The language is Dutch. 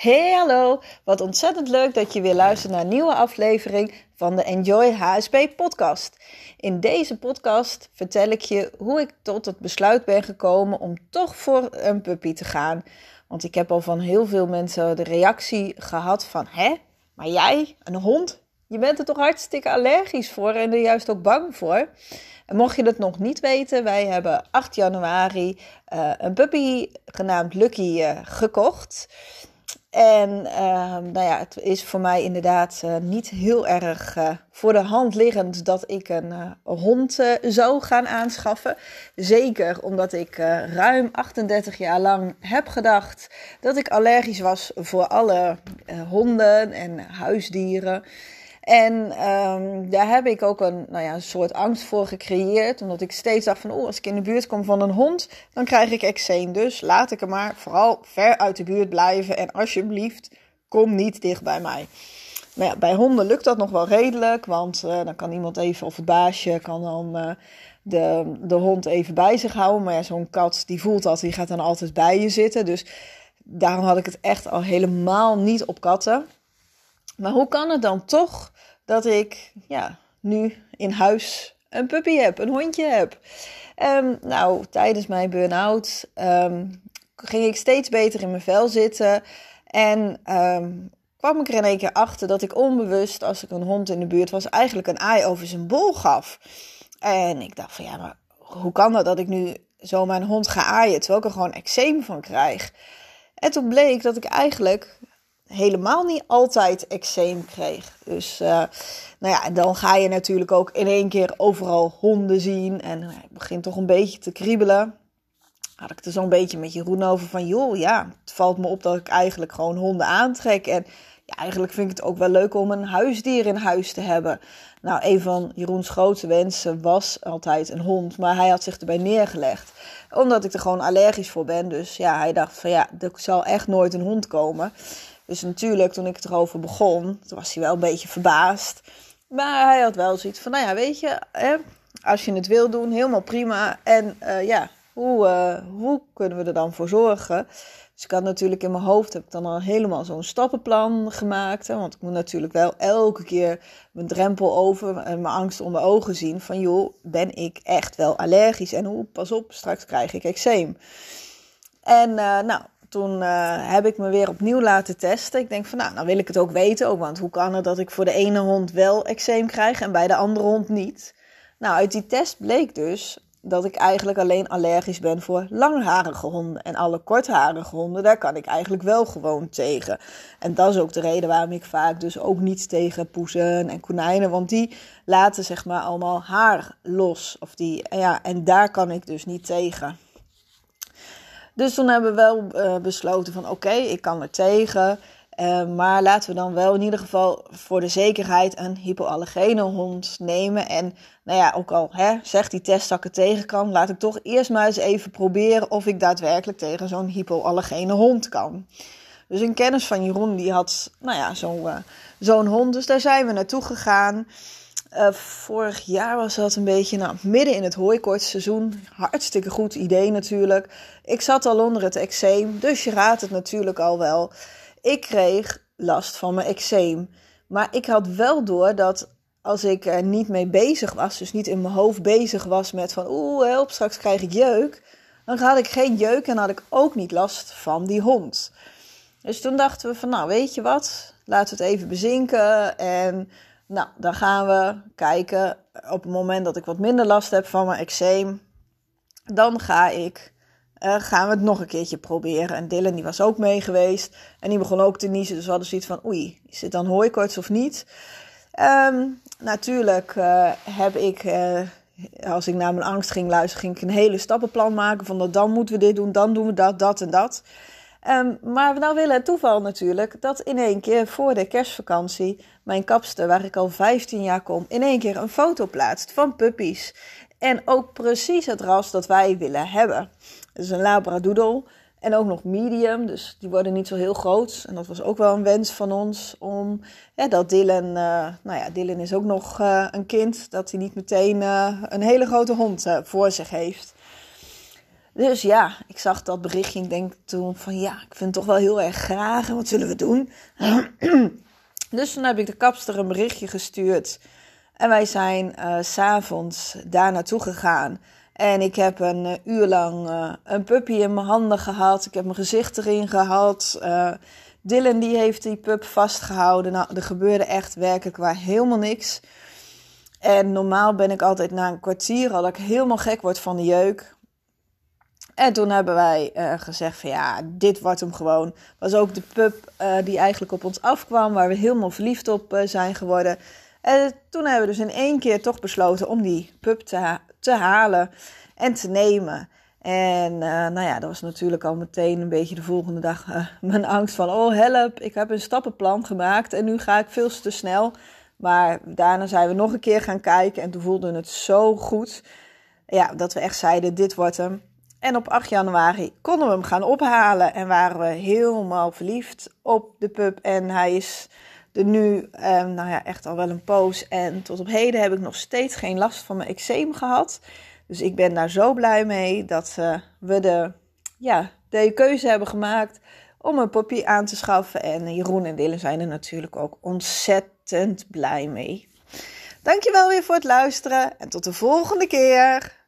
Hey hallo, wat ontzettend leuk dat je weer luistert naar een nieuwe aflevering van de Enjoy HSP podcast. In deze podcast vertel ik je hoe ik tot het besluit ben gekomen om toch voor een puppy te gaan. Want ik heb al van heel veel mensen de reactie gehad van, hè, maar jij, een hond? Je bent er toch hartstikke allergisch voor en er juist ook bang voor? En mocht je dat nog niet weten, wij hebben 8 januari uh, een puppy genaamd Lucky uh, gekocht. En uh, nou ja, het is voor mij inderdaad uh, niet heel erg uh, voor de hand liggend dat ik een hond zou gaan aanschaffen. Zeker omdat ik ruim 38 jaar lang heb gedacht dat ik allergisch was voor alle honden en huisdieren. En um, daar heb ik ook een, nou ja, een soort angst voor gecreëerd. Omdat ik steeds dacht van, oh, als ik in de buurt kom van een hond, dan krijg ik eczeem. Dus laat ik er maar vooral ver uit de buurt blijven. En alsjeblieft, kom niet dicht bij mij. Maar ja, bij honden lukt dat nog wel redelijk. Want uh, dan kan iemand even, of het baasje kan dan uh, de, de hond even bij zich houden. Maar ja, zo'n kat die voelt dat, die gaat dan altijd bij je zitten. Dus daarom had ik het echt al helemaal niet op katten. Maar hoe kan het dan toch dat ik ja, nu in huis een puppy heb, een hondje heb? Um, nou, tijdens mijn burn-out um, ging ik steeds beter in mijn vel zitten. En um, kwam ik er in één keer achter dat ik onbewust, als ik een hond in de buurt was, eigenlijk een aai over zijn bol gaf. En ik dacht van ja, maar hoe kan dat dat ik nu zo mijn hond ga aaien, terwijl ik er gewoon eczeem van krijg? En toen bleek dat ik eigenlijk helemaal niet altijd eczeem kreeg. Dus uh, nou ja, dan ga je natuurlijk ook in één keer overal honden zien. En uh, ik begin toch een beetje te kriebelen. Had ik er zo'n beetje met Jeroen over van... joh, ja, het valt me op dat ik eigenlijk gewoon honden aantrek. En ja, eigenlijk vind ik het ook wel leuk om een huisdier in huis te hebben. Nou, een van Jeroens grootste wensen was altijd een hond. Maar hij had zich erbij neergelegd. Omdat ik er gewoon allergisch voor ben. Dus ja, hij dacht van ja, er zal echt nooit een hond komen. Dus natuurlijk, toen ik erover begon, toen was hij wel een beetje verbaasd. Maar hij had wel zoiets van, nou ja, weet je, hè, als je het wil doen, helemaal prima. En uh, ja, hoe, uh, hoe kunnen we er dan voor zorgen? Dus ik had natuurlijk in mijn hoofd, heb ik dan al helemaal zo'n stappenplan gemaakt. Hè, want ik moet natuurlijk wel elke keer mijn drempel over en mijn angst onder ogen zien. Van joh, ben ik echt wel allergisch? En hoe, pas op, straks krijg ik eczeem. En uh, nou, toen uh, heb ik me weer opnieuw laten testen. Ik denk van, nou, dan wil ik het ook weten. Ook, want hoe kan het dat ik voor de ene hond wel eczeem krijg en bij de andere hond niet? Nou, uit die test bleek dus dat ik eigenlijk alleen allergisch ben voor langharige honden. En alle kortharige honden, daar kan ik eigenlijk wel gewoon tegen. En dat is ook de reden waarom ik vaak dus ook niet tegen poezen en konijnen. Want die laten zeg maar allemaal haar los. Of die, ja, en daar kan ik dus niet tegen. Dus toen hebben we wel uh, besloten van oké, ik kan er tegen. Uh, maar laten we dan wel in ieder geval voor de zekerheid een hypoallergene hond nemen. En nou ja, ook al hè, zegt die test dat ik er tegen kan, laat ik toch eerst maar eens even proberen of ik daadwerkelijk tegen zo'n hypoallergene hond kan. Dus een kennis van Jeroen die had nou ja, zo'n uh, zo'n hond, dus daar zijn we naartoe gegaan. Uh, vorig jaar was dat een beetje nou, midden in het hooikortseizoen. Hartstikke goed idee natuurlijk. Ik zat al onder het eczeem, dus je raadt het natuurlijk al wel. Ik kreeg last van mijn eczeem. Maar ik had wel door dat als ik er niet mee bezig was, dus niet in mijn hoofd bezig was met van oeh help, straks krijg ik jeuk. Dan had ik geen jeuk en had ik ook niet last van die hond. Dus toen dachten we van nou weet je wat, laten we het even bezinken en nou, dan gaan we kijken. Op het moment dat ik wat minder last heb van mijn eczeem, dan ga ik, uh, gaan we het nog een keertje proberen. En Dylan die was ook mee geweest. En die begon ook te niezen. Dus we hadden zoiets van, oei, is dit dan hooikoorts of niet? Um, natuurlijk uh, heb ik, uh, als ik naar mijn angst ging luisteren, ging ik een hele stappenplan maken. Van dat dan moeten we dit doen, dan doen we dat, dat en dat. Um, maar we nou willen het toeval natuurlijk dat in één keer voor de kerstvakantie mijn kapster, waar ik al 15 jaar kom, in één keer een foto plaatst van puppies. En ook precies het ras dat wij willen hebben. Is een labradoodle en ook nog medium, dus die worden niet zo heel groot. En dat was ook wel een wens van ons om dat Dylan, uh, nou ja, Dylan is ook nog uh, een kind, dat hij niet meteen uh, een hele grote hond voor zich heeft. Dus ja, ik zag dat berichtje. Ik denk toen van ja, ik vind het toch wel heel erg graag. En wat zullen we doen? dus toen heb ik de kapster een berichtje gestuurd. En wij zijn uh, s'avonds daar naartoe gegaan. En ik heb een uh, uur lang uh, een puppy in mijn handen gehad. Ik heb mijn gezicht erin gehad. Dylan die heeft die pup vastgehouden. Nou, er gebeurde echt werkelijk waar helemaal niks. En normaal ben ik altijd na een kwartier al dat ik helemaal gek word van de jeuk. En toen hebben wij uh, gezegd van ja, dit wordt hem gewoon. Was ook de pup uh, die eigenlijk op ons afkwam, waar we helemaal verliefd op uh, zijn geworden. En toen hebben we dus in één keer toch besloten om die pup te, te halen en te nemen. En nou ja, dat was natuurlijk al meteen een beetje de volgende dag mijn angst van... oh help, ik heb een stappenplan gemaakt en nu ga ik veel te snel. Maar daarna zijn we nog een keer gaan kijken en toen voelde het zo goed... Ja, dat we echt zeiden, dit wordt hem. En op 8 januari konden we hem gaan ophalen en waren we helemaal verliefd op de pup. En hij is er nu, eh, nou ja, echt al wel een poos. En tot op heden heb ik nog steeds geen last van mijn eczeem gehad. Dus ik ben daar zo blij mee dat uh, we de, ja, de keuze hebben gemaakt om een puppy aan te schaffen. En Jeroen en Dylan zijn er natuurlijk ook ontzettend blij mee. Dankjewel weer voor het luisteren en tot de volgende keer.